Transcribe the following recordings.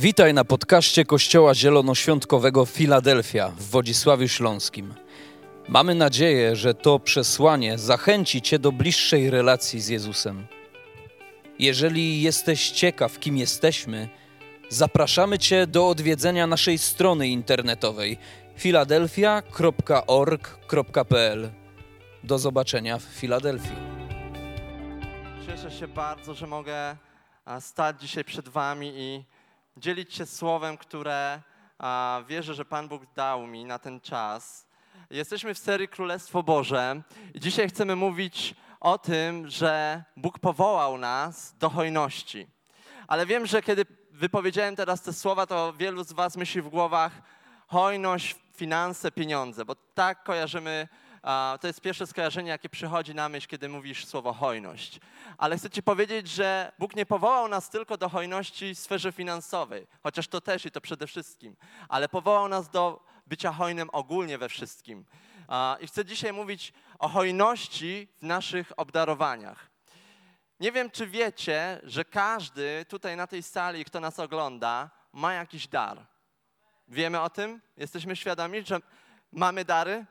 Witaj na podcaście Kościoła Zielonoświątkowego Filadelfia w Wodzisławiu Śląskim. Mamy nadzieję, że to przesłanie zachęci Cię do bliższej relacji z Jezusem. Jeżeli jesteś ciekaw, kim jesteśmy, zapraszamy Cię do odwiedzenia naszej strony internetowej filadelfia.org.pl. Do zobaczenia w Filadelfii. Cieszę się bardzo, że mogę stać dzisiaj przed Wami i dzielić się słowem, które a, wierzę, że Pan Bóg dał mi na ten czas. Jesteśmy w serii Królestwo Boże i dzisiaj chcemy mówić o tym, że Bóg powołał nas do hojności. Ale wiem, że kiedy wypowiedziałem teraz te słowa, to wielu z Was myśli w głowach hojność, finanse, pieniądze, bo tak kojarzymy To jest pierwsze skojarzenie, jakie przychodzi na myśl, kiedy mówisz słowo hojność. Ale chcę Ci powiedzieć, że Bóg nie powołał nas tylko do hojności w sferze finansowej, chociaż to też i to przede wszystkim, ale powołał nas do bycia hojnym ogólnie we wszystkim. I chcę dzisiaj mówić o hojności w naszych obdarowaniach. Nie wiem, czy wiecie, że każdy tutaj na tej sali, kto nas ogląda, ma jakiś dar. Wiemy o tym? Jesteśmy świadomi, że mamy dary?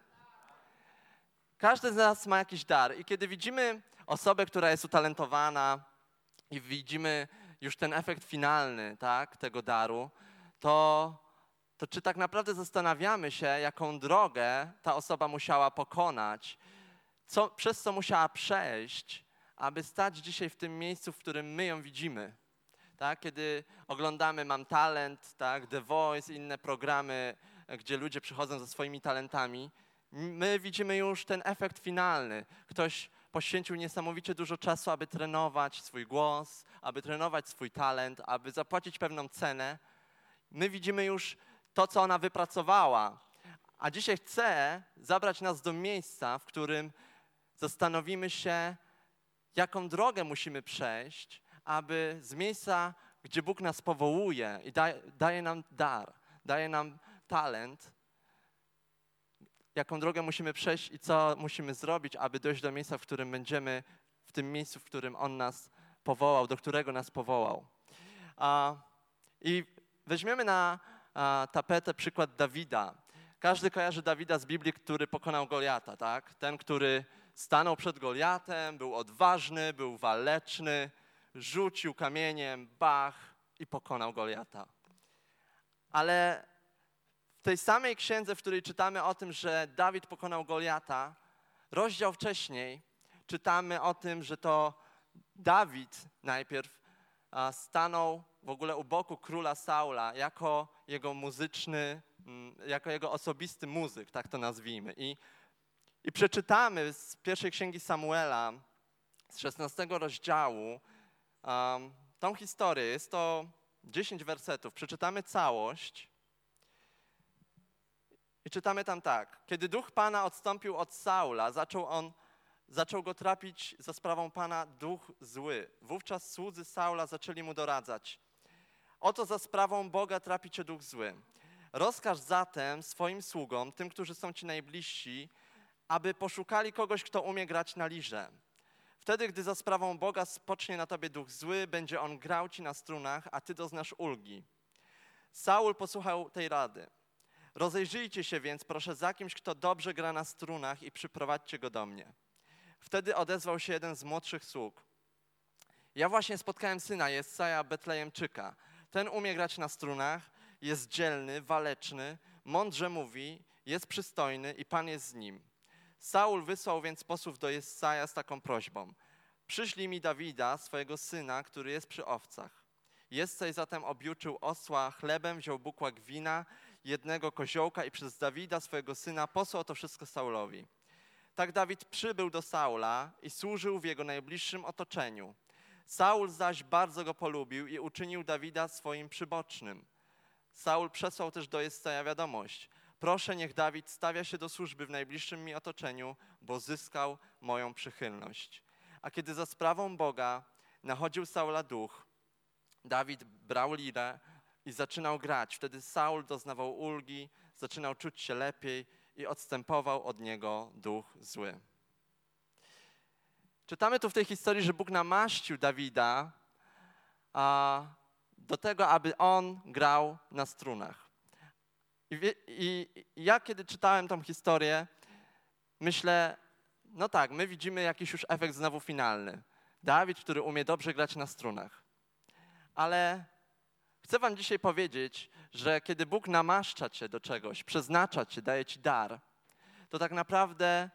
Każdy z nas ma jakiś dar i kiedy widzimy osobę, która jest utalentowana i widzimy już ten efekt finalny tak, tego daru, to, to czy tak naprawdę zastanawiamy się, jaką drogę ta osoba musiała pokonać, co, przez co musiała przejść, aby stać dzisiaj w tym miejscu, w którym my ją widzimy. Tak? Kiedy oglądamy Mam Talent, tak? The Voice, inne programy, gdzie ludzie przychodzą ze swoimi talentami, my widzimy już ten efekt finalny. Ktoś poświęcił niesamowicie dużo czasu, aby trenować swój głos, aby trenować swój talent, aby zapłacić pewną cenę. My widzimy już to, co ona wypracowała. A dzisiaj chcę zabrać nas do miejsca, w którym zastanowimy się, jaką drogę musimy przejść, aby z miejsca, gdzie Bóg nas powołuje i daje, daje nam dar, daje nam talent, jaką drogę musimy przejść i co musimy zrobić, aby dojść do miejsca, w którym będziemy, w tym miejscu, w którym On nas powołał, do którego nas powołał. I weźmiemy na tapetę przykład Dawida. Każdy kojarzy Dawida z Biblii, który pokonał Goliata, tak? Ten, który stanął przed Goliatem, był odważny, był waleczny, rzucił kamieniem, bach i pokonał Goliata. Ale tej samej księdze, w której czytamy o tym, że Dawid pokonał Goliata, rozdział wcześniej czytamy o tym, że to Dawid najpierw stanął w ogóle u boku króla Saula jako jego muzyczny, mm, jako jego osobisty muzyk, tak to nazwijmy. I, i przeczytamy z pierwszej księgi Samuela, z 16 rozdziału, um, tą historię. Jest to 10 wersetów. Przeczytamy całość. I czytamy tam tak. Kiedy duch Pana odstąpił od Saula, zaczął on zaczął go trapić za sprawą Pana duch zły. Wówczas słudzy Saula zaczęli mu doradzać. Oto za sprawą Boga trapi cię duch zły. Rozkaż zatem swoim sługom, tym, którzy są ci najbliżsi, aby poszukali kogoś, kto umie grać na lirze. Wtedy, gdy za sprawą Boga spocznie na tobie duch zły, będzie on grał ci na strunach, a ty doznasz ulgi. Saul posłuchał tej rady. Rozejrzyjcie się więc, proszę, za kimś, kto dobrze gra na strunach i przyprowadźcie go do mnie. Wtedy odezwał się jeden z młodszych sług. Ja właśnie spotkałem syna Jesaja Betlejemczyka. Ten umie grać na strunach, jest dzielny, waleczny, mądrze mówi, jest przystojny i Pan jest z nim. Saul wysłał więc posłów do Jesaja z taką prośbą. Przyślij mi Dawida, swojego syna, który jest przy owcach. Jesaj zatem objuczył osła chlebem, wziął bukłak wina jednego koziołka i przez Dawida, swojego syna, posłał to wszystko Saulowi. Tak Dawid przybył do Saula i służył w jego najbliższym otoczeniu. Saul zaś bardzo go polubił i uczynił Dawida swoim przybocznym. Saul przesłał też do Jesaja wiadomość. Proszę, niech Dawid stawia się do służby w najbliższym mi otoczeniu, bo zyskał moją przychylność. A kiedy za sprawą Boga nachodził Saula duch, Dawid brał lirę, i zaczynał grać. Wtedy Saul doznawał ulgi, zaczynał czuć się lepiej i odstępował od niego duch zły. Czytamy tu w tej historii, że Bóg namaścił Dawida a, do tego, aby on grał na strunach. I, wie, I ja, kiedy czytałem tą historię, myślę, no tak, my widzimy jakiś już efekt znowu finalny. Dawid, który umie dobrze grać na strunach. Ale chcę Wam dzisiaj powiedzieć, że kiedy Bóg namaszcza Cię do czegoś, przeznacza Cię, daje Ci dar, to tak naprawdę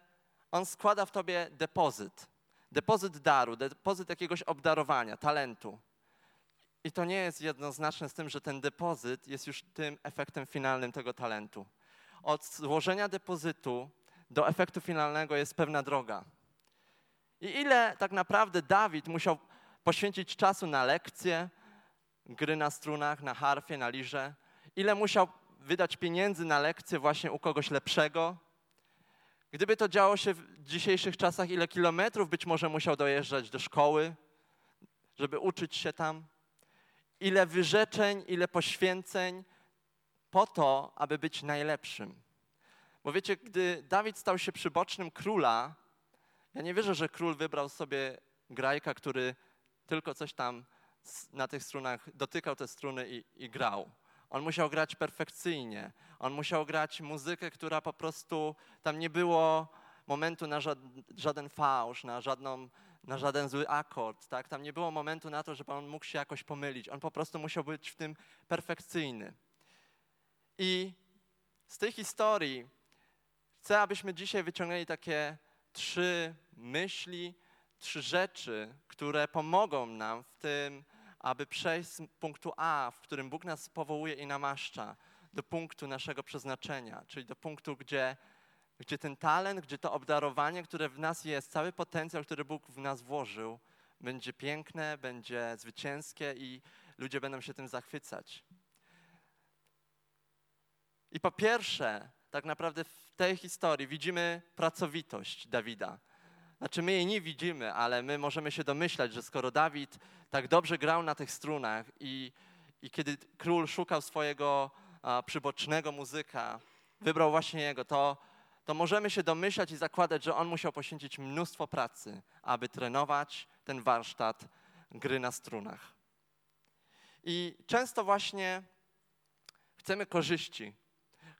On składa w Tobie depozyt. Depozyt daru, depozyt jakiegoś obdarowania, talentu. I to nie jest jednoznaczne z tym, że ten depozyt jest już tym efektem finalnym tego talentu. Od złożenia depozytu do efektu finalnego jest pewna droga. I ile tak naprawdę Dawid musiał poświęcić czasu na lekcje, gry na strunach, na harfie, na lirze, ile musiał wydać pieniędzy na lekcje właśnie u kogoś lepszego. Gdyby to działo się w dzisiejszych czasach, ile kilometrów być może musiał dojeżdżać do szkoły, żeby uczyć się tam ile wyrzeczeń, ile poświęceń po to, aby być najlepszym. Bo wiecie, gdy Dawid stał się przybocznym króla, ja nie wierzę, że król wybrał sobie grajka, który tylko coś tam na tych strunach dotykał te struny i, i grał. On musiał grać perfekcyjnie. On musiał grać muzykę, która po prostu tam nie było momentu na żaden, fałsz, na żadną na żaden zły akord, tak? Tam nie było momentu na to, żeby on mógł się jakoś pomylić. On po prostu musiał być w tym perfekcyjny. I z tej historii chcę, abyśmy dzisiaj wyciągnęli takie trzy myśli, trzy rzeczy, które pomogą nam w tym, aby przejść z punktu A, w którym Bóg nas powołuje i namaszcza, do punktu naszego przeznaczenia, czyli do punktu, gdzie gdzie ten talent, gdzie to obdarowanie, które w nas jest, cały potencjał, który Bóg w nas włożył, będzie piękne, będzie zwycięskie i ludzie będą się tym zachwycać. I po pierwsze, tak naprawdę w tej historii widzimy pracowitość Dawida. Znaczy, my jej nie widzimy, ale my możemy się domyślać, że skoro Dawid tak dobrze grał na tych strunach i, i kiedy król szukał swojego a, przybocznego muzyka, wybrał właśnie jego, to to możemy się domyślać i zakładać, że on musiał poświęcić mnóstwo pracy, aby trenować ten warsztat gry na strunach. I często właśnie chcemy korzyści.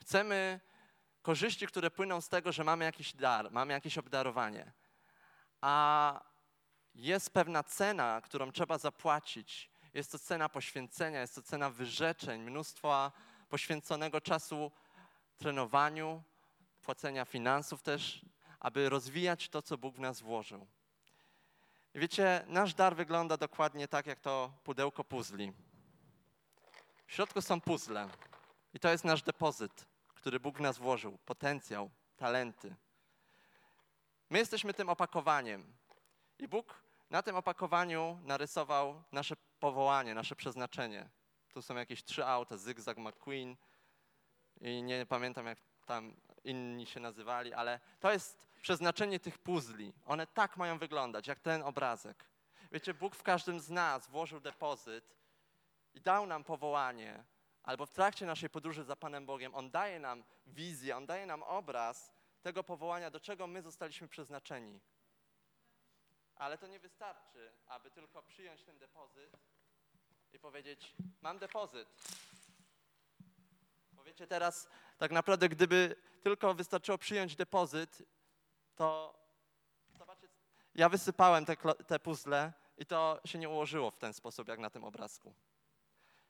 Chcemy korzyści, które płyną z tego, że mamy jakiś dar, mamy jakieś obdarowanie. A jest pewna cena, którą trzeba zapłacić. Jest to cena poświęcenia, jest to cena wyrzeczeń, mnóstwa poświęconego czasu trenowaniu, płacenia finansów też, aby rozwijać to, co Bóg w nas włożył. Wiecie, nasz dar wygląda dokładnie tak, jak to pudełko puzli. W środku są puzzle i to jest nasz depozyt, który Bóg w nas włożył, potencjał, talenty. My jesteśmy tym opakowaniem i Bóg na tym opakowaniu narysował nasze powołanie, nasze przeznaczenie. Tu są jakieś trzy auta, Zygzak McQueen i nie pamiętam jak tam inni się nazywali, ale to jest przeznaczenie tych puzli. One tak mają wyglądać, jak ten obrazek. Wiecie, Bóg w każdym z nas włożył depozyt i dał nam powołanie, albo w trakcie naszej podróży za Panem Bogiem, On daje nam wizję, On daje nam obraz tego powołania, do czego my zostaliśmy przeznaczeni. Ale to nie wystarczy, aby tylko przyjąć ten depozyt i powiedzieć: Mam depozyt. Powiecie teraz, tak naprawdę, gdyby tylko wystarczyło przyjąć depozyt, to zobaczcie, ja wysypałem te, te puzzle i to się nie ułożyło w ten sposób, jak na tym obrazku.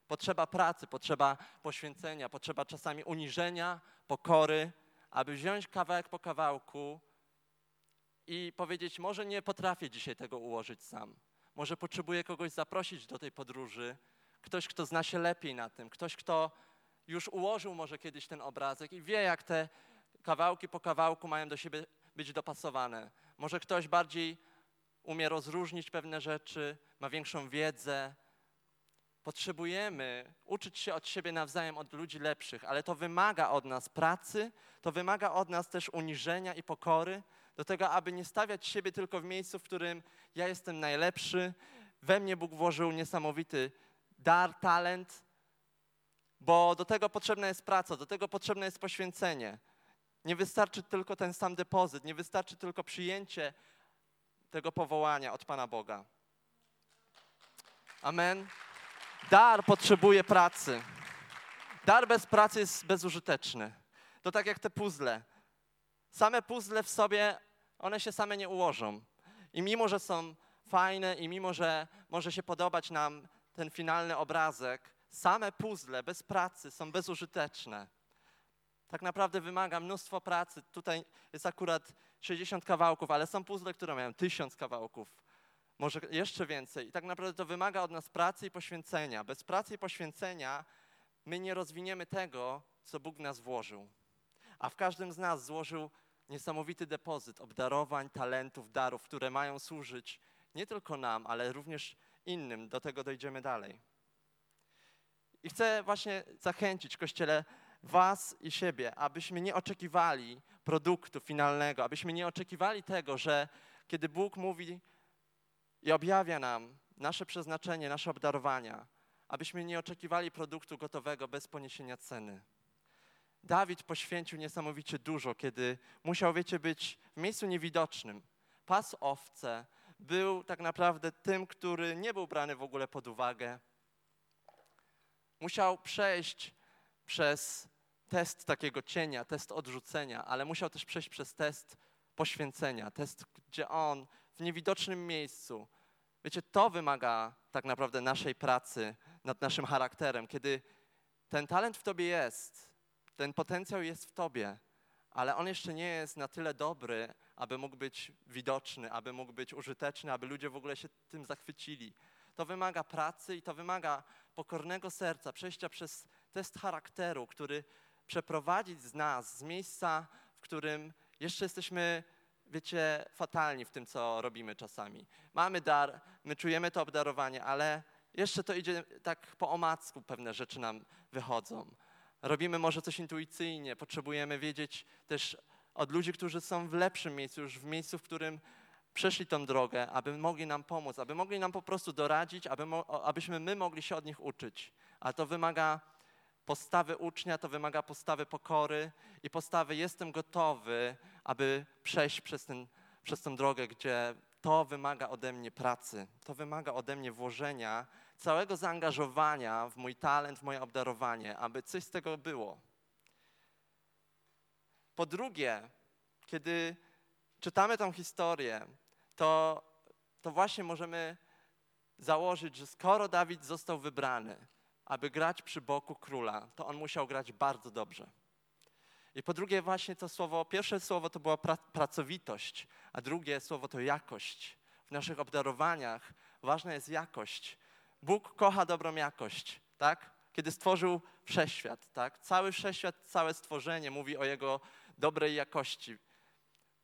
Potrzeba pracy, potrzeba poświęcenia, potrzeba czasami uniżenia, pokory, aby wziąć kawałek po kawałku i powiedzieć, może nie potrafię dzisiaj tego ułożyć sam. Może potrzebuję kogoś zaprosić do tej podróży, ktoś, kto zna się lepiej na tym, ktoś, kto już ułożył może kiedyś ten obrazek i wie, jak te kawałki po kawałku mają do siebie być dopasowane. Może ktoś bardziej umie rozróżnić pewne rzeczy, ma większą wiedzę. Potrzebujemy uczyć się od siebie nawzajem, od ludzi lepszych, ale to wymaga od nas pracy, to wymaga od nas też uniżenia i pokory, do tego, aby nie stawiać siebie tylko w miejscu, w którym ja jestem najlepszy. We mnie Bóg włożył niesamowity dar, talent, bo do tego potrzebna jest praca, do tego potrzebne jest poświęcenie. Nie wystarczy tylko ten sam depozyt, nie wystarczy tylko przyjęcie tego powołania od Pana Boga. Amen. Dar potrzebuje pracy. Dar bez pracy jest bezużyteczny. To tak jak te puzzle. Same puzzle w sobie, one się same nie ułożą. I mimo, że są fajne i mimo, że może się podobać nam ten finalny obrazek, same puzzle bez pracy są bezużyteczne. Tak naprawdę wymaga mnóstwo pracy. Tutaj jest akurat 60 kawałków, ale są puzzle, które mają 1000 kawałków, może jeszcze więcej. I tak naprawdę to wymaga od nas pracy i poświęcenia. Bez pracy i poświęcenia my nie rozwiniemy tego, co Bóg w nas włożył. A w każdym z nas złożył niesamowity depozyt obdarowań, talentów, darów, które mają służyć nie tylko nam, ale również innym. Do tego dojdziemy dalej. I chcę właśnie zachęcić Kościele, Was i siebie, abyśmy nie oczekiwali produktu finalnego, abyśmy nie oczekiwali tego, że kiedy Bóg mówi i objawia nam nasze przeznaczenie, nasze obdarowania, abyśmy nie oczekiwali produktu gotowego bez poniesienia ceny. Dawid poświęcił niesamowicie dużo, kiedy musiał, wiecie, być w miejscu niewidocznym. Pas owce był tak naprawdę tym, który nie był brany w ogóle pod uwagę. Musiał przejść przez test takiego cienia, test odrzucenia, ale musiał też przejść przez test poświęcenia, test, gdzie on w niewidocznym miejscu, wiecie, to wymaga tak naprawdę naszej pracy nad naszym charakterem, kiedy ten talent w tobie jest, ten potencjał jest w tobie, ale on jeszcze nie jest na tyle dobry, aby mógł być widoczny, aby mógł być użyteczny, aby ludzie w ogóle się tym zachwycili. To wymaga pracy i to wymaga pokornego serca, przejścia przez test charakteru, który przeprowadzić z nas, z miejsca, w którym jeszcze jesteśmy, wiecie, fatalni w tym, co robimy czasami. Mamy dar, my czujemy to obdarowanie, ale jeszcze to idzie tak po omacku, pewne rzeczy nam wychodzą. Robimy może coś intuicyjnie, potrzebujemy wiedzieć też od ludzi, którzy są w lepszym miejscu, już w miejscu, w którym przeszli tą drogę, aby mogli nam pomóc, aby mogli nam po prostu doradzić, aby, abyśmy my mogli się od nich uczyć. A to wymaga postawy ucznia, to wymaga postawy pokory i postawy jestem gotowy, aby przejść przez, ten, przez tę drogę, gdzie to wymaga ode mnie pracy, to wymaga ode mnie włożenia całego zaangażowania w mój talent, w moje obdarowanie, aby coś z tego było. Po drugie, kiedy czytamy tą historię, to, to właśnie możemy założyć, że skoro Dawid został wybrany, aby grać przy boku króla, to on musiał grać bardzo dobrze. I po drugie, właśnie to słowo, pierwsze słowo to była pra, pracowitość, a drugie słowo to jakość. W naszych obdarowaniach ważna jest jakość. Bóg kocha dobrą jakość, tak? Kiedy stworzył wszechświat, tak? Cały wszechświat, całe stworzenie mówi o jego dobrej jakości.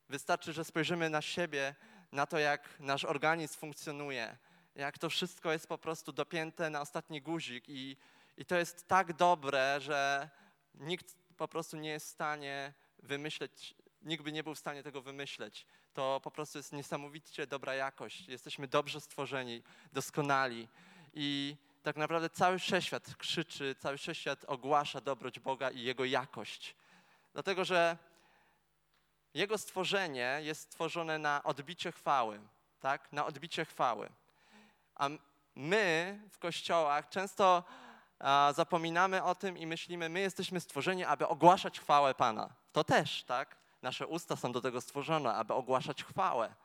Wystarczy, że spojrzymy na siebie, na to, jak nasz organizm funkcjonuje, jak to wszystko jest po prostu dopięte na ostatni guzik i, i to jest tak dobre, że nikt po prostu nie jest w stanie wymyśleć, nikt by nie był w stanie tego wymyśleć. To po prostu jest niesamowicie dobra jakość. Jesteśmy dobrze stworzeni, doskonali i tak naprawdę cały wszechświat krzyczy, cały wszechświat ogłasza dobroć Boga i Jego jakość. Dlatego, że Jego stworzenie jest stworzone na odbicie chwały, tak? Na odbicie chwały. A my w kościołach często zapominamy o tym i myślimy, my jesteśmy stworzeni, aby ogłaszać chwałę Pana. To też, tak? Nasze usta są do tego stworzone, aby ogłaszać chwałę.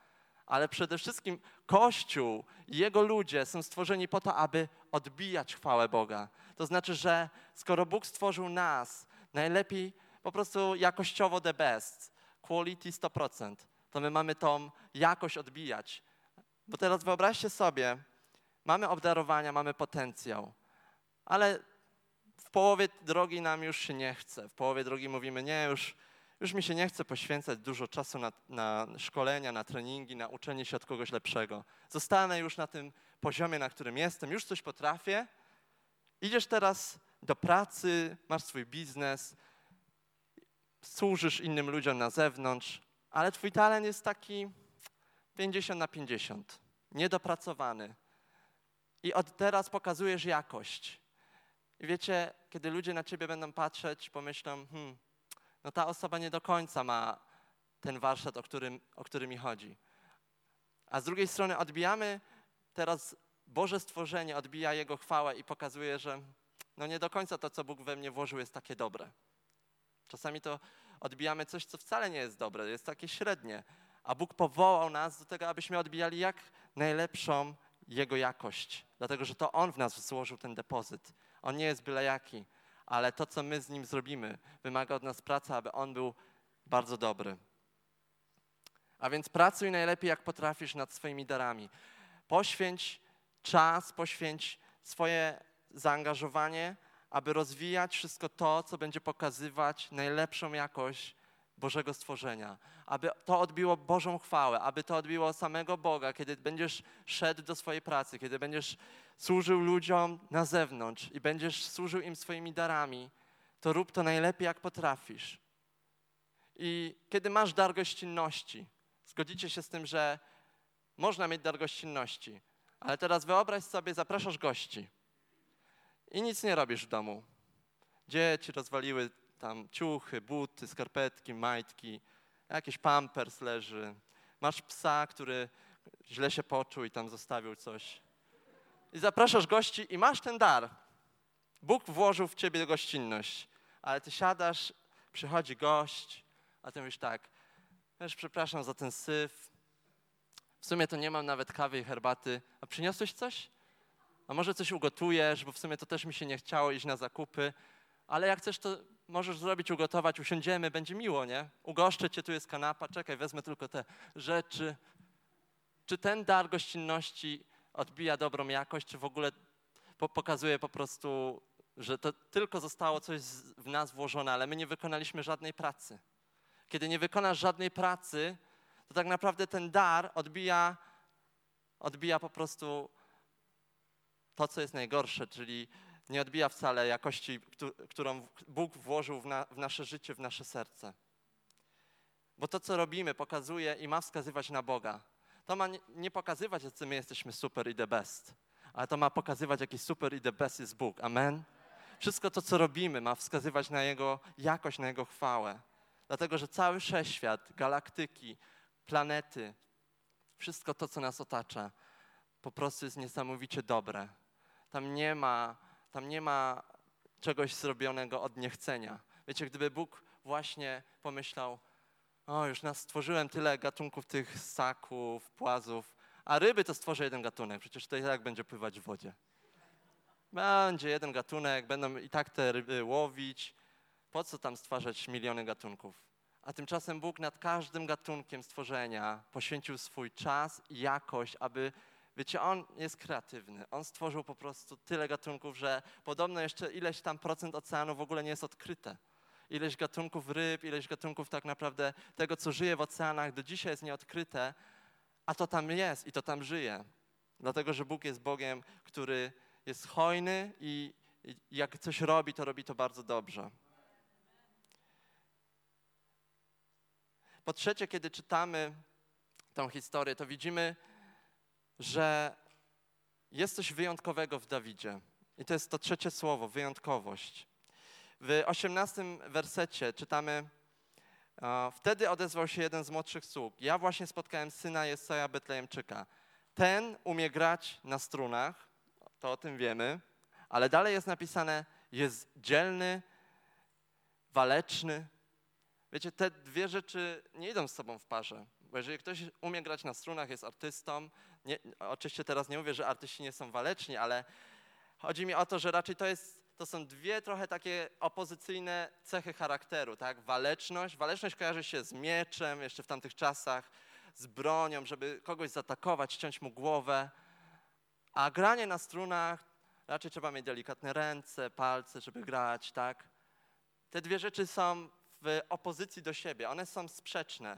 Ale przede wszystkim Kościół i jego ludzie są stworzeni po to, aby odbijać chwałę Boga. To znaczy, że skoro Bóg stworzył nas, najlepiej po prostu jakościowo the best, quality 100%, to my mamy tą jakość odbijać. Bo teraz wyobraźcie sobie, mamy obdarowania, mamy potencjał, ale w połowie drogi nam już się nie chce. W połowie drogi mówimy, nie, już, już mi się nie chce poświęcać dużo czasu na, na szkolenia, na treningi, na uczenie się od kogoś lepszego. Zostanę już na tym poziomie, na którym jestem, już coś potrafię. Idziesz teraz do pracy, masz swój biznes, służysz innym ludziom na zewnątrz, ale twój talent jest taki 50 na 50, niedopracowany. I od teraz pokazujesz jakość. I wiecie, kiedy ludzie na ciebie będą patrzeć, pomyślą, hmm, no ta osoba nie do końca ma ten warsztat, o którym, o który mi chodzi. A z drugiej strony odbijamy teraz Boże stworzenie odbija Jego chwałę i pokazuje, że no nie do końca to, co Bóg we mnie włożył, jest takie dobre. Czasami to odbijamy coś, co wcale nie jest dobre, jest takie średnie. A Bóg powołał nas do tego, abyśmy odbijali jak najlepszą Jego jakość. Dlatego, że to On w nas złożył ten depozyt. On nie jest byle jaki, ale to, co my z Nim zrobimy, wymaga od nas pracy, aby On był bardzo dobry. A więc pracuj najlepiej, jak potrafisz nad swoimi darami. Poświęć czas, poświęć swoje zaangażowanie, aby rozwijać wszystko to, co będzie pokazywać najlepszą jakość Bożego stworzenia, aby to odbiło Bożą chwałę, aby to odbiło samego Boga, kiedy będziesz szedł do swojej pracy, kiedy będziesz służył ludziom na zewnątrz i będziesz służył im swoimi darami, to rób to najlepiej, jak potrafisz. I kiedy masz dar gościnności, zgodzicie się z tym, że można mieć dar gościnności, ale teraz wyobraź sobie, zapraszasz gości i nic nie robisz w domu. Dzieci rozwaliły tam ciuchy, buty, skarpetki, majtki, jakiś pampers leży. Masz psa, który źle się poczuł i tam zostawił coś. I zapraszasz gości i masz ten dar. Bóg włożył w ciebie gościnność, ale ty siadasz, przychodzi gość, a ty mówisz tak, wiesz, przepraszam za ten syf, w sumie to nie mam nawet kawy i herbaty, a przyniosłeś coś? A może coś ugotujesz, bo w sumie to też mi się nie chciało iść na zakupy, ale jak chcesz, to możesz zrobić, ugotować, usiądziemy, będzie miło, nie? Ugoszczę cię, tu jest kanapa, czekaj, wezmę tylko te rzeczy. Czy ten dar gościnności odbija dobrą jakość, czy w ogóle po pokazuje po prostu, że to tylko zostało coś w nas włożone, ale my nie wykonaliśmy żadnej pracy. Kiedy nie wykonasz żadnej pracy, to tak naprawdę ten dar odbija, odbija po prostu to, co jest najgorsze, czyli nie odbija wcale jakości, którą Bóg włożył w, na, w nasze życie, w nasze serce. Bo to, co robimy, pokazuje i ma wskazywać na Boga. To ma nie pokazywać, że my jesteśmy super i the best, ale to ma pokazywać, jaki super i the best jest Bóg. Amen? Wszystko to, co robimy, ma wskazywać na Jego jakość, na Jego chwałę. Dlatego, że cały wszechświat, galaktyki, planety, wszystko to, co nas otacza, po prostu jest niesamowicie dobre. Tam nie ma, tam nie ma czegoś zrobionego od niechcenia. Wiecie, gdyby Bóg właśnie pomyślał, o, już nas stworzyłem tyle gatunków tych ssaków, płazów, a ryby to stworzę jeden gatunek, przecież to i tak będzie pływać w wodzie. Będzie jeden gatunek, będą i tak te ryby łowić. Po co tam stwarzać miliony gatunków? A tymczasem Bóg nad każdym gatunkiem stworzenia poświęcił swój czas i jakość, aby Wiecie, on jest kreatywny. On stworzył po prostu tyle gatunków, że podobno jeszcze ileś tam procent oceanu w ogóle nie jest odkryte. Ileś gatunków ryb, ileś gatunków tak naprawdę tego, co żyje w oceanach, do dzisiaj jest nieodkryte, a to tam jest i to tam żyje. Dlatego, że Bóg jest Bogiem, który jest hojny i, jak coś robi, to robi to bardzo dobrze. Po trzecie, kiedy czytamy tą historię, to widzimy, że jest coś wyjątkowego w Dawidzie. I to jest to trzecie słowo, wyjątkowość. W osiemnastym wersecie czytamy, wtedy odezwał się jeden z młodszych sług. Ja właśnie spotkałem syna Jesaja Betlejemczyka. Ten umie grać na strunach, to o tym wiemy, ale dalej jest napisane, jest dzielny, waleczny. Wiecie, te dwie rzeczy nie idą z sobą w parze. Bo jeżeli ktoś umie grać na strunach, jest artystą, nie, oczywiście teraz nie mówię, że artyści nie są waleczni, ale chodzi mi o to, że raczej to, jest, to są dwie trochę takie opozycyjne cechy charakteru, tak? Waleczność. Waleczność kojarzy się z mieczem, jeszcze w tamtych czasach, z bronią, żeby kogoś zaatakować, ściąć mu głowę. A granie na strunach, raczej trzeba mieć delikatne ręce, palce, żeby grać, tak? Te dwie rzeczy są w opozycji do siebie, one są sprzeczne.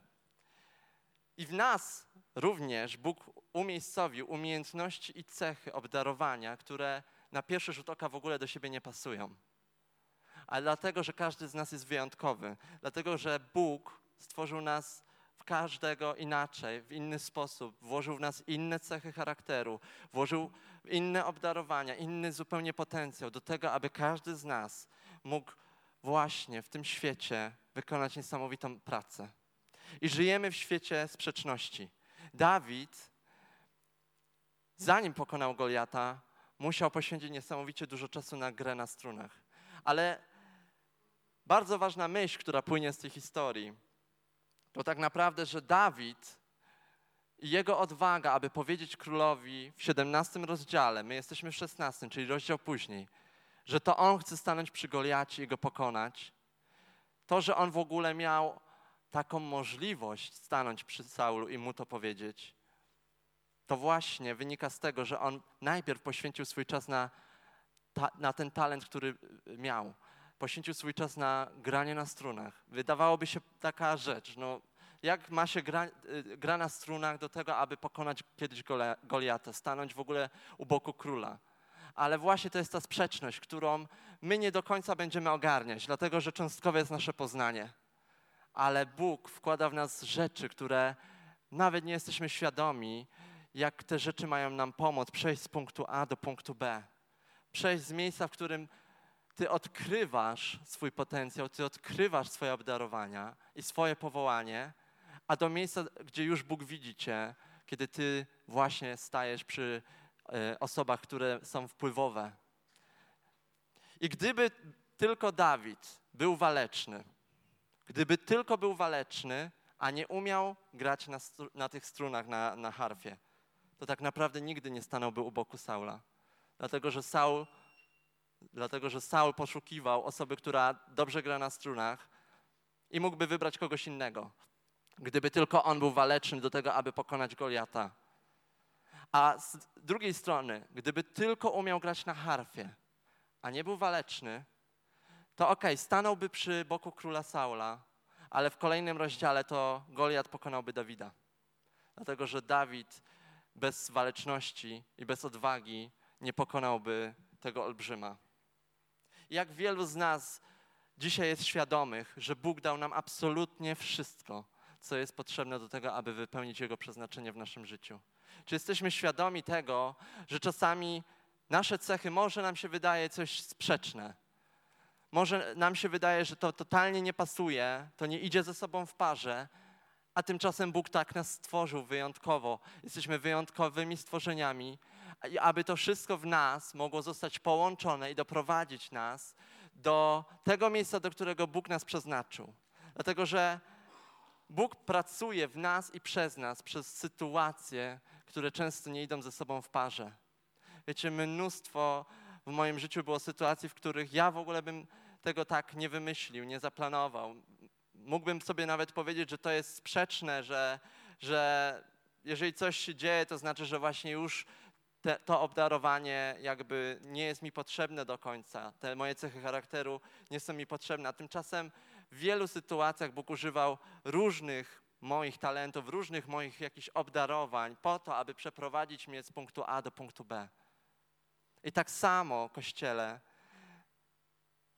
I w nas również Bóg umiejscowił umiejętności i cechy obdarowania, które na pierwszy rzut oka w ogóle do siebie nie pasują. Ale dlatego, że każdy z nas jest wyjątkowy, dlatego, że Bóg stworzył nas w każdego inaczej, w inny sposób, włożył w nas inne cechy charakteru, włożył inne obdarowania, inny zupełnie potencjał do tego, aby każdy z nas mógł właśnie w tym świecie wykonać niesamowitą pracę. I żyjemy w świecie sprzeczności. Dawid zanim pokonał Goliata, musiał poświęcić niesamowicie dużo czasu na grę na strunach. Ale bardzo ważna myśl, która płynie z tej historii, to tak naprawdę, że Dawid i jego odwaga, aby powiedzieć królowi w 17 rozdziale, my jesteśmy w 16, czyli rozdział później, że to on chce stanąć przy Goliacie i go pokonać, to, że on w ogóle miał taką możliwość stanąć przy Saulu i mu to powiedzieć, to właśnie wynika z tego, że on najpierw poświęcił swój czas na, ta, na ten talent, który miał. Poświęcił swój czas na granie na strunach. Wydawałoby się taka rzecz, no jak ma się gra, y, gra na strunach do tego, aby pokonać kiedyś Goliata, stanąć w ogóle u boku króla. Ale właśnie to jest ta sprzeczność, którą my nie do końca będziemy ogarniać, dlatego że cząstkowe jest nasze poznanie. Ale Bóg wkłada w nas rzeczy, które nawet nie jesteśmy świadomi, jak te rzeczy mają nam pomóc przejść z punktu A do punktu B. Przejść z miejsca, w którym ty odkrywasz swój potencjał, ty odkrywasz swoje obdarowania i swoje powołanie, a do miejsca, gdzie już Bóg widzi cię, kiedy ty właśnie stajesz przy e, osobach, które są wpływowe. I gdyby tylko Dawid był waleczny, gdyby tylko był waleczny, a nie umiał grać na, na tych strunach na, na harfie, to tak naprawdę nigdy nie stanąłby u boku Saula. Dlatego, że Saul, dlatego, że Saul poszukiwał osoby, która dobrze gra na strunach i mógłby wybrać kogoś innego, gdyby tylko on był waleczny do tego, aby pokonać Goliata. A z drugiej strony, gdyby tylko umiał grać na harfie, a nie był waleczny, to okej, okay, stanąłby przy boku króla Saula, ale w kolejnym rozdziale to Goliat pokonałby Dawida. Dlatego, że Dawid bez waleczności i bez odwagi nie pokonałby tego olbrzyma. Jak wielu z nas dzisiaj jest świadomych, że Bóg dał nam absolutnie wszystko, co jest potrzebne do tego, aby wypełnić Jego przeznaczenie w naszym życiu? Czy jesteśmy świadomi tego, że czasami nasze cechy może nam się wydaje coś sprzeczne? Może nam się wydaje, że to totalnie nie pasuje, to nie idzie ze sobą w parze, a tymczasem Bóg tak nas stworzył wyjątkowo. Jesteśmy wyjątkowymi stworzeniami, aby to wszystko w nas mogło zostać połączone i doprowadzić nas do tego miejsca, do którego Bóg nas przeznaczył. Dlatego, że Bóg pracuje w nas i przez nas, przez sytuacje, które często nie idą ze sobą w parze. Wiecie, mnóstwo w moim życiu było sytuacji, w których ja w ogóle bym tego tak nie wymyślił, nie zaplanował mógłbym sobie nawet powiedzieć, że to jest sprzeczne, że, że jeżeli coś się dzieje, to znaczy, że właśnie już te, to obdarowanie jakby nie jest mi potrzebne do końca. Te moje cechy charakteru nie są mi potrzebne. A tymczasem w wielu sytuacjach Bóg używał różnych moich talentów, różnych moich jakichś obdarowań po to, aby przeprowadzić mnie z punktu A do punktu B. I tak samo, Kościele,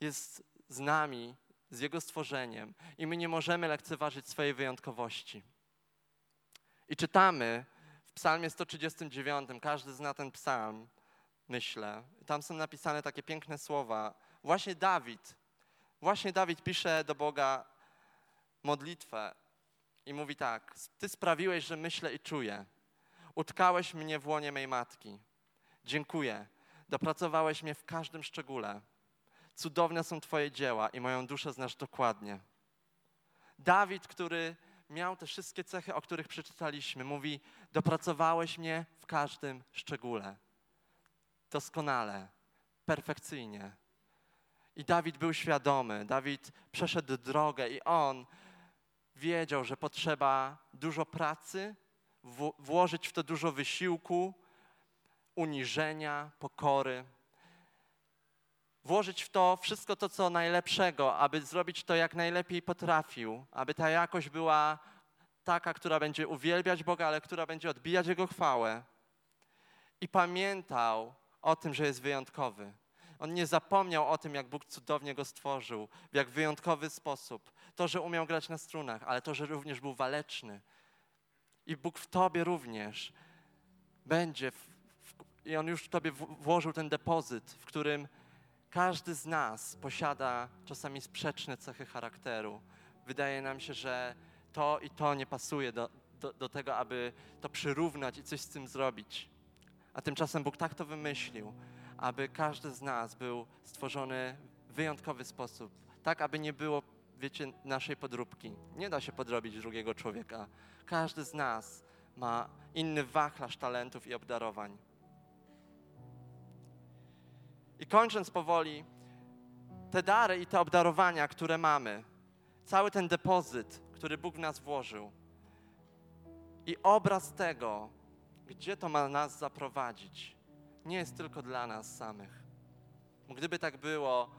jest z nami z Jego stworzeniem i my nie możemy lekceważyć swojej wyjątkowości. I czytamy w Psalmie 139, każdy zna ten psalm, myślę. Tam są napisane takie piękne słowa. Właśnie Dawid, właśnie Dawid pisze do Boga modlitwę i mówi tak: Ty sprawiłeś, że myślę i czuję. Utkałeś mnie w łonie mej matki. Dziękuję. Dopracowałeś mnie w każdym szczególe. Cudowne są Twoje dzieła i moją duszę znasz dokładnie. Dawid, który miał te wszystkie cechy, o których przeczytaliśmy, mówi: Dopracowałeś mnie w każdym szczególe. Doskonale, perfekcyjnie. I Dawid był świadomy, Dawid przeszedł drogę i on wiedział, że potrzeba dużo pracy, włożyć w to dużo wysiłku, uniżenia, pokory włożyć w to wszystko to, co najlepszego, aby zrobić to jak najlepiej potrafił, aby ta jakość była taka, która będzie uwielbiać Boga, ale która będzie odbijać Jego chwałę. I pamiętał o tym, że jest wyjątkowy. On nie zapomniał o tym, jak Bóg cudownie go stworzył, w jak wyjątkowy sposób. To, że umiał grać na strunach, ale to, że również był waleczny. I Bóg w tobie również będzie, i On już w tobie włożył ten depozyt, w którym każdy z nas posiada czasami sprzeczne cechy charakteru. Wydaje nam się, że to i to nie pasuje do, do, do tego, aby to przyrównać i coś z tym zrobić. A tymczasem Bóg tak to wymyślił, aby każdy z nas był stworzony w wyjątkowy sposób, tak aby nie było, wiecie, naszej podróbki. Nie da się podrobić drugiego człowieka. Każdy z nas ma inny wachlarz talentów i obdarowań. I kończąc powoli, te dary i te obdarowania, które mamy, cały ten depozyt, który Bóg w nas włożył, i obraz tego, gdzie to ma nas zaprowadzić, nie jest tylko dla nas samych. Bo gdyby tak było,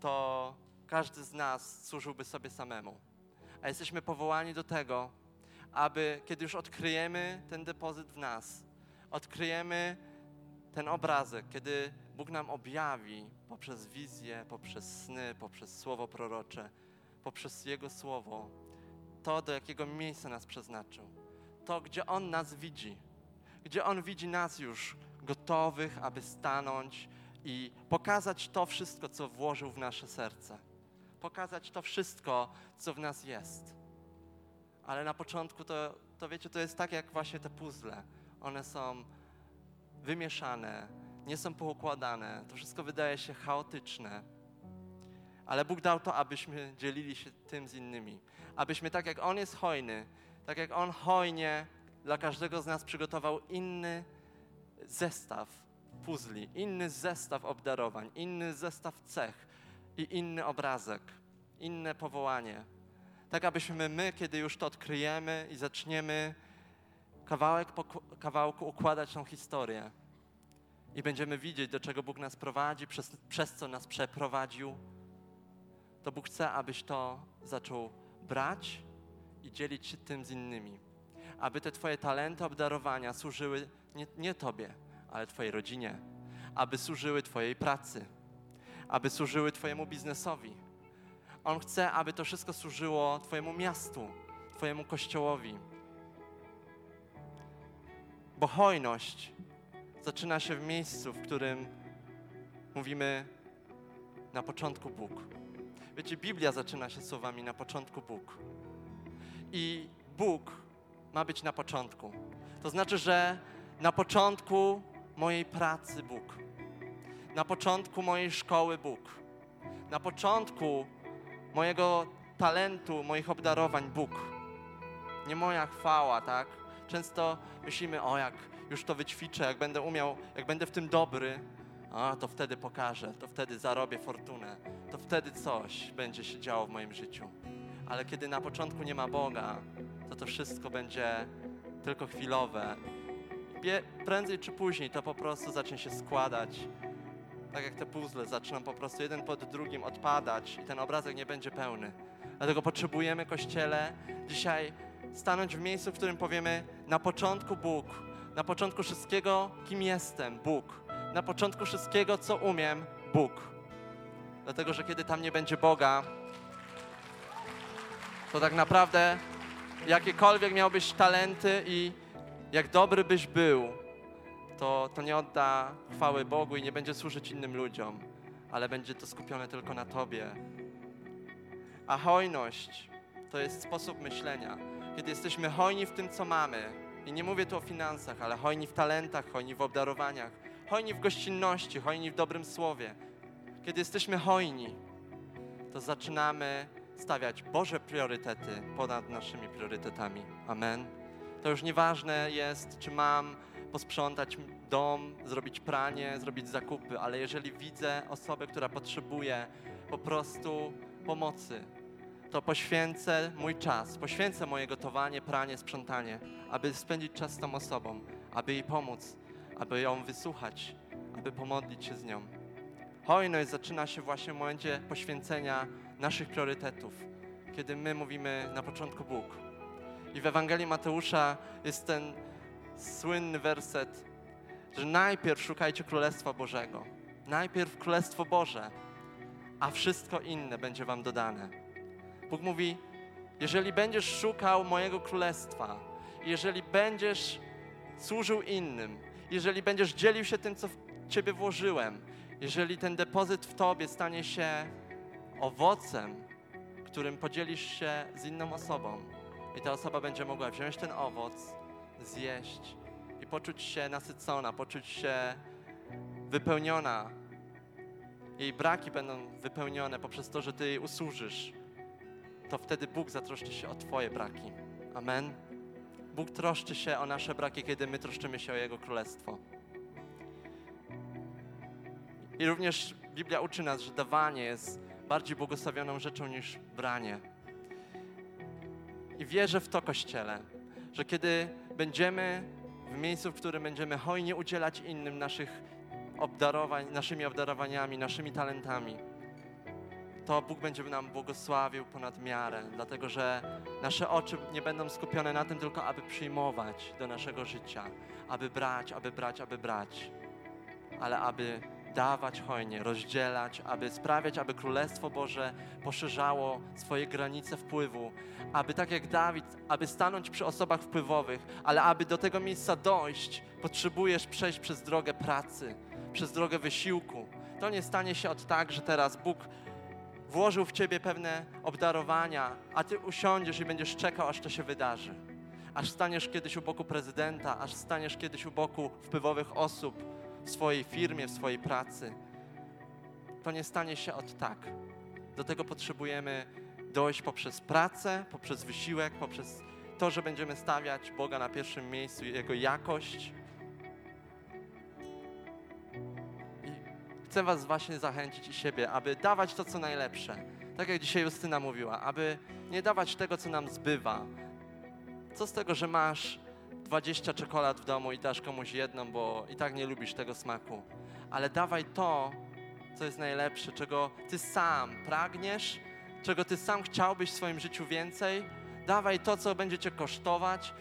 to każdy z nas służyłby sobie samemu. A jesteśmy powołani do tego, aby kiedy już odkryjemy ten depozyt w nas, odkryjemy ten obrazek, kiedy Bóg nam objawi poprzez wizję, poprzez sny, poprzez słowo prorocze, poprzez Jego słowo, to, do jakiego miejsca nas przeznaczył, to, gdzie On nas widzi, gdzie On widzi nas już gotowych, aby stanąć i pokazać to wszystko, co włożył w nasze serce, pokazać to wszystko, co w nas jest. Ale na początku to, to wiecie, to jest tak jak właśnie te puzzle. One są wymieszane, nie są poukładane, to wszystko wydaje się chaotyczne. Ale Bóg dał to, abyśmy dzielili się tym z innymi. Abyśmy tak jak On jest hojny, tak jak On hojnie dla każdego z nas przygotował inny zestaw puzli, inny zestaw obdarowań, inny zestaw cech i inny obrazek, inne powołanie. Tak abyśmy my, kiedy już to odkryjemy i zaczniemy kawałek po kawałku układać tą historię i będziemy widzieć, do czego Bóg nas prowadzi, przez, przez co nas przeprowadził, to Bóg chce, abyś to zaczął brać i dzielić się tym z innymi. Aby te Twoje talenty, obdarowania służyły nie, nie Tobie, ale Twojej rodzinie. Aby służyły Twojej pracy. Aby służyły Twojemu biznesowi. On chce, aby to wszystko służyło Twojemu miastu, Twojemu kościołowi. Bo hojność zaczyna się w miejscu, w którym mówimy na początku Bóg. Wiecie, Biblia zaczyna się słowami na początku Bóg. I Bóg ma być na początku. To znaczy, że na początku mojej pracy Bóg. Na początku mojej szkoły Bóg. Na początku mojego talentu, moich obdarowań Bóg. Nie moja chwała, tak? Często myślimy, o jak już to wyćwiczę, jak będę umiał, jak będę w tym dobry, a to wtedy pokażę, to wtedy zarobię fortunę, to wtedy coś będzie się działo w moim życiu. Ale kiedy na początku nie ma Boga, to to wszystko będzie tylko chwilowe. Prędzej czy później to po prostu zacznie się składać. Tak jak te puzzle zaczną po prostu jeden pod drugim odpadać i ten obrazek nie będzie pełny. Dlatego potrzebujemy, Kościele, dzisiaj stanąć w miejscu, w którym powiemy na początku Bóg, na początku wszystkiego, kim jestem, Bóg. Na początku wszystkiego, co umiem, Bóg. Dlatego, że kiedy tam nie będzie Boga, to tak naprawdę jakiekolwiek miałbyś talenty i jak dobry byś był, to, to nie odda chwały Bogu i nie będzie służyć innym ludziom, ale będzie to skupione tylko na Tobie. A hojność to jest sposób myślenia. Kiedy jesteśmy hojni w tym, co mamy, i nie mówię tu o finansach, ale hojni w talentach, hojni w obdarowaniach, hojni w gościnności, hojni w dobrym słowie. Kiedy jesteśmy hojni, to zaczynamy stawiać Boże priorytety ponad naszymi priorytetami. Amen. To już nieważne jest, czy mam posprzątać dom, zrobić pranie, zrobić zakupy, ale jeżeli widzę osobę, która potrzebuje po prostu pomocy, to poświęcę mój czas, poświęcę moje gotowanie, pranie, sprzątanie, aby spędzić czas z tą osobą, aby jej pomóc, aby ją wysłuchać, aby pomodlić się z nią. Hojność zaczyna się właśnie w momencie poświęcenia naszych priorytetów, kiedy my mówimy na początku Bóg. I w Ewangelii Mateusza jest ten słynny werset, że najpierw szukajcie Królestwa Bożego. Najpierw Królestwo Boże, a wszystko inne będzie wam dodane. Bóg mówi, jeżeli będziesz szukał mojego królestwa, jeżeli będziesz służył innym, jeżeli będziesz dzielił się tym, co w ciebie włożyłem, jeżeli ten depozyt w tobie stanie się owocem, którym podzielisz się z inną osobą, i ta osoba będzie mogła wziąć ten owoc, zjeść i poczuć się nasycona, poczuć się wypełniona. Jej braki będą wypełnione poprzez to, że Ty jej usłużysz. To wtedy Bóg zatroszczy się o Twoje braki. Amen. Bóg troszczy się o nasze braki, kiedy my troszczymy się o Jego Królestwo. I również Biblia uczy nas, że dawanie jest bardziej błogosławioną rzeczą niż branie. I wierzę w to, Kościele, że kiedy będziemy w miejscu, w którym będziemy hojnie udzielać innym naszych obdarowań, naszymi obdarowaniami, naszymi talentami, to Bóg będzie nam błogosławił ponad miarę, dlatego że nasze oczy nie będą skupione na tym tylko, aby przyjmować do naszego życia, aby brać, aby brać, aby brać, ale aby dawać hojnie, rozdzielać, aby sprawiać, aby Królestwo Boże poszerzało swoje granice wpływu, aby tak jak Dawid, aby stanąć przy osobach wpływowych, ale aby do tego miejsca dojść, potrzebujesz przejść przez drogę pracy, przez drogę wysiłku. To nie stanie się od tak, że teraz Bóg włożył w ciebie pewne obdarowania, a ty usiądziesz i będziesz czekał, aż to się wydarzy. Aż staniesz kiedyś u boku prezydenta, aż staniesz kiedyś u boku wpływowych osób w swojej firmie, w swojej pracy. To nie stanie się od tak. Do tego potrzebujemy dojść poprzez pracę, poprzez wysiłek, poprzez to, że będziemy stawiać Boga na pierwszym miejscu, Jego jakość. Chcę Was właśnie zachęcić i siebie, aby dawać to, co najlepsze. Tak jak dzisiaj Justyna mówiła, aby nie dawać tego, co nam zbywa. Co z tego, że masz 20 czekolad w domu i dasz komuś jedną, bo i tak nie lubisz tego smaku. Ale dawaj to, co jest najlepsze, czego ty sam pragniesz, czego ty sam chciałbyś w swoim życiu więcej. Dawaj to, co będzie cię kosztować.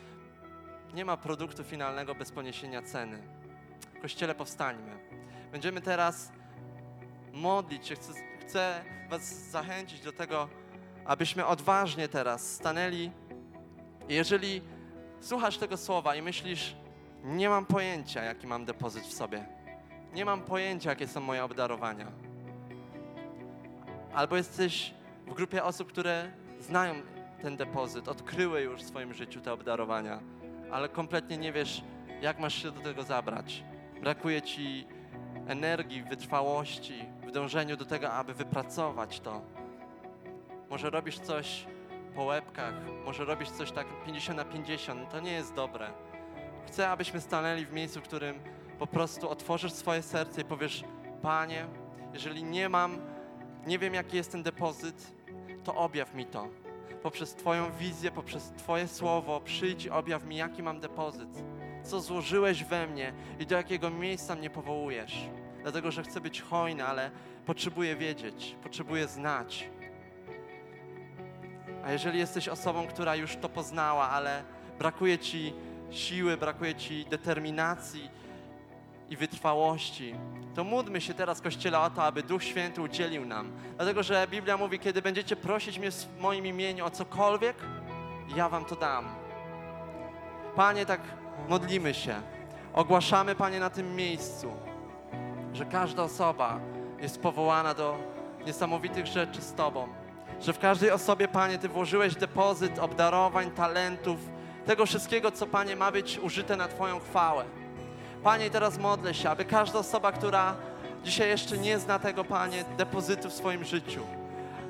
Nie ma produktu finalnego bez poniesienia ceny. W kościele powstańmy. Będziemy teraz modlić się. Chcę, chcę Was zachęcić do tego, abyśmy odważnie teraz stanęli. Jeżeli słuchasz tego słowa i myślisz, nie mam pojęcia, jaki mam depozyt w sobie. Nie mam pojęcia, jakie są moje obdarowania. Albo jesteś w grupie osób, które znają ten depozyt, odkryły już w swoim życiu te obdarowania, ale kompletnie nie wiesz, jak masz się do tego zabrać. Brakuje ci energii, wytrwałości, w dążeniu do tego, aby wypracować to. Może robisz coś po łebkach, może robisz coś tak 50 na 50, to nie jest dobre. Chcę, abyśmy stanęli w miejscu, w którym po prostu otworzysz swoje serce i powiesz, Panie, jeżeli nie mam, nie wiem jaki jest ten depozyt, to objaw mi to. Poprzez Twoją wizję, poprzez Twoje słowo, przyjdź objaw mi, jaki mam depozyt. Co złożyłeś we mnie i do jakiego miejsca mnie powołujesz. Dlatego, że chcę być hojny, ale potrzebuję wiedzieć, potrzebuję znać. A jeżeli jesteś osobą, która już to poznała, ale brakuje ci siły, brakuje ci determinacji i wytrwałości, to módlmy się teraz, Kościele, o to, aby Duch Święty udzielił nam. Dlatego, że Biblia mówi, kiedy będziecie prosić mnie w moim imieniu o cokolwiek, ja wam to dam. Panie, tak modlimy się. Ogłaszamy, Panie, na tym miejscu, że każda osoba jest powołana do niesamowitych rzeczy z Tobą. Że w każdej osobie, Panie, Ty włożyłeś depozyt obdarowań, talentów, tego wszystkiego, co, Panie, ma być użyte na Twoją chwałę. Panie, teraz modlę się, aby każda osoba, która dzisiaj jeszcze nie zna tego, Panie, depozytu w swoim życiu,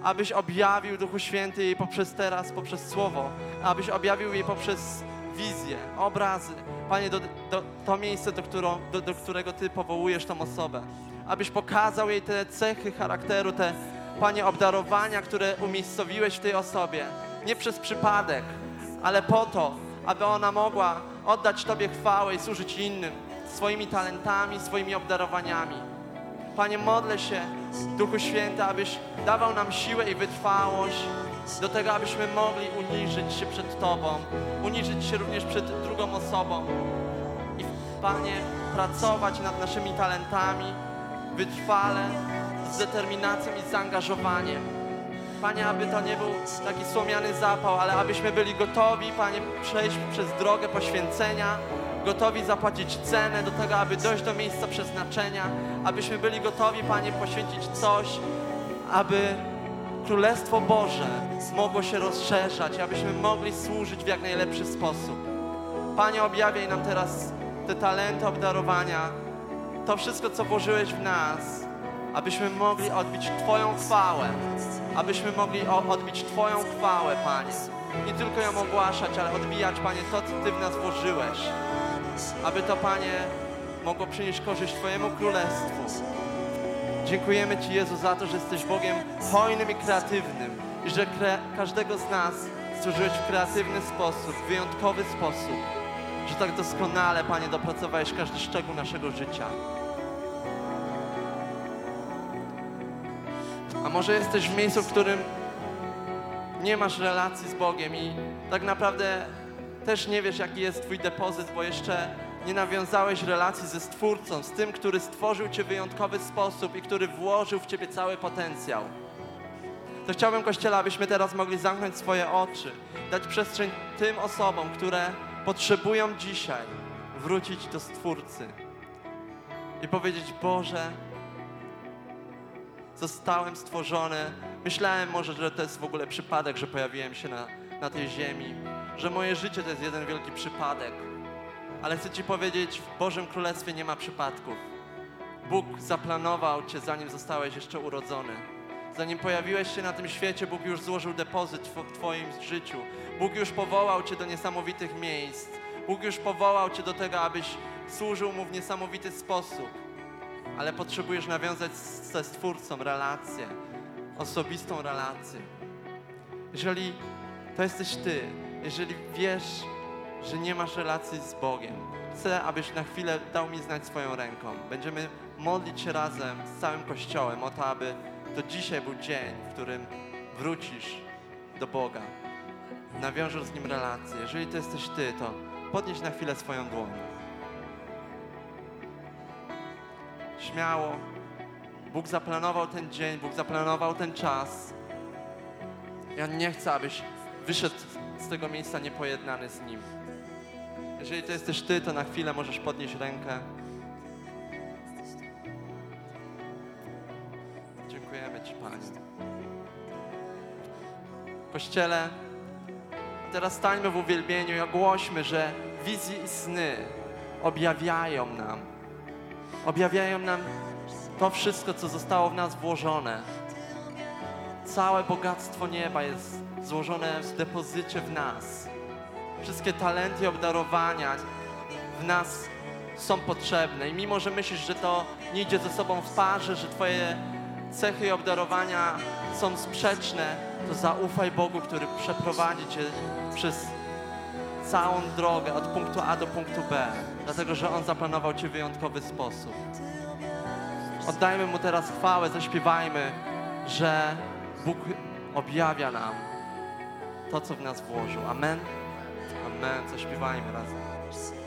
abyś objawił Duchu Święty jej poprzez teraz, poprzez Słowo, abyś objawił jej poprzez wizję, obrazy. Panie, do, do, to miejsce, do, którą, do, do którego Ty powołujesz tą osobę. Abyś pokazał jej te cechy charakteru, te, Panie, obdarowania, które umiejscowiłeś w tej osobie. Nie przez przypadek, ale po to, aby ona mogła oddać Tobie chwałę i służyć innym swoimi talentami, swoimi obdarowaniami. Panie, modlę się, Duchu Święty, abyś dawał nam siłę i wytrwałość do tego, abyśmy mogli uniżyć się przed Tobą, uniżyć się również przed drugą osobą i, Panie, pracować nad naszymi talentami wytrwale, z determinacją i zaangażowaniem. Panie, aby to nie był taki słomiany zapał, ale abyśmy byli gotowi, Panie, przejść przez drogę poświęcenia, gotowi zapłacić cenę do tego, aby dojść do miejsca przeznaczenia, abyśmy byli gotowi, Panie, poświęcić coś, aby Królestwo Boże mogło się rozszerzać, abyśmy mogli służyć w jak najlepszy sposób. Panie, objawiaj nam teraz te talenty, obdarowania, to wszystko, co włożyłeś w nas, abyśmy mogli odbić Twoją chwałę, abyśmy mogli odbić Twoją chwałę, Panie. Nie tylko ją ogłaszać, ale odbijać, Panie, to, co Ty w nas włożyłeś. Aby to, Panie, mogło przynieść korzyść Twojemu Królestwu. Dziękujemy Ci, Jezu, za to, że jesteś Bogiem hojnym i kreatywnym i że kre każdego z nas stworzyłeś w kreatywny sposób, w wyjątkowy sposób, że tak doskonale, Panie, dopracowałeś każdy szczegół naszego życia. A może jesteś w miejscu, w którym nie masz relacji z Bogiem i tak naprawdę też nie wiesz, jaki jest Twój depozyt, bo jeszcze nie nawiązałeś relacji ze Stwórcą, z tym, który stworzył Cię w wyjątkowy sposób i który włożył w Ciebie cały potencjał. To chciałbym, Kościele, abyśmy teraz mogli zamknąć swoje oczy, dać przestrzeń tym osobom, które potrzebują dzisiaj wrócić do Stwórcy i powiedzieć, Boże, zostałem stworzony. Myślałem może, że to jest w ogóle przypadek, że pojawiłem się na, na tej ziemi, że moje życie to jest jeden wielki przypadek. Ale chcę Ci powiedzieć, w Bożym Królestwie nie ma przypadków. Bóg zaplanował Cię, zanim zostałeś jeszcze urodzony. Zanim pojawiłeś się na tym świecie, Bóg już złożył depozyt w Twoim życiu. Bóg już powołał Cię do niesamowitych miejsc. Bóg już powołał Cię do tego, abyś służył Mu w niesamowity sposób. Ale potrzebujesz nawiązać ze Stwórcą relację, osobistą relację. Jeżeli to jesteś Ty, jeżeli wiesz, że nie masz relacji z Bogiem, chcę, abyś na chwilę dał mi znać swoją ręką. Będziemy modlić się razem z całym Kościołem o to, aby to dzisiaj był dzień, w którym wrócisz do Boga. Nawiążesz z Nim relację. Jeżeli to jesteś Ty, to podnieś na chwilę swoją dłoń. Śmiało. Bóg zaplanował ten dzień, Bóg zaplanował ten czas. Ja nie chcę, abyś wyszedł z tego miejsca niepojednany z Nim. Jeżeli to jesteś Ty, to na chwilę możesz podnieść rękę. Dziękujemy Ci, Panie. Kościele, teraz stańmy w uwielbieniu i ogłośmy, że wizje i sny objawiają nam, objawiają nam to wszystko, co zostało w nas włożone. Całe bogactwo nieba jest złożone w depozycie w nas. Wszystkie talenty i obdarowania w nas są potrzebne. I mimo, że myślisz, że to nie idzie ze sobą w parze, że Twoje cechy i obdarowania są sprzeczne, to zaufaj Bogu, który przeprowadzi Cię przez całą drogę od punktu A do punktu B, dlatego że On zaplanował Cię w wyjątkowy sposób. Oddajmy Mu teraz chwałę, zaśpiewajmy, że Bóg objawia nam to, co w nas włożył. Amen. Amen. Zaśpiewajmy razem.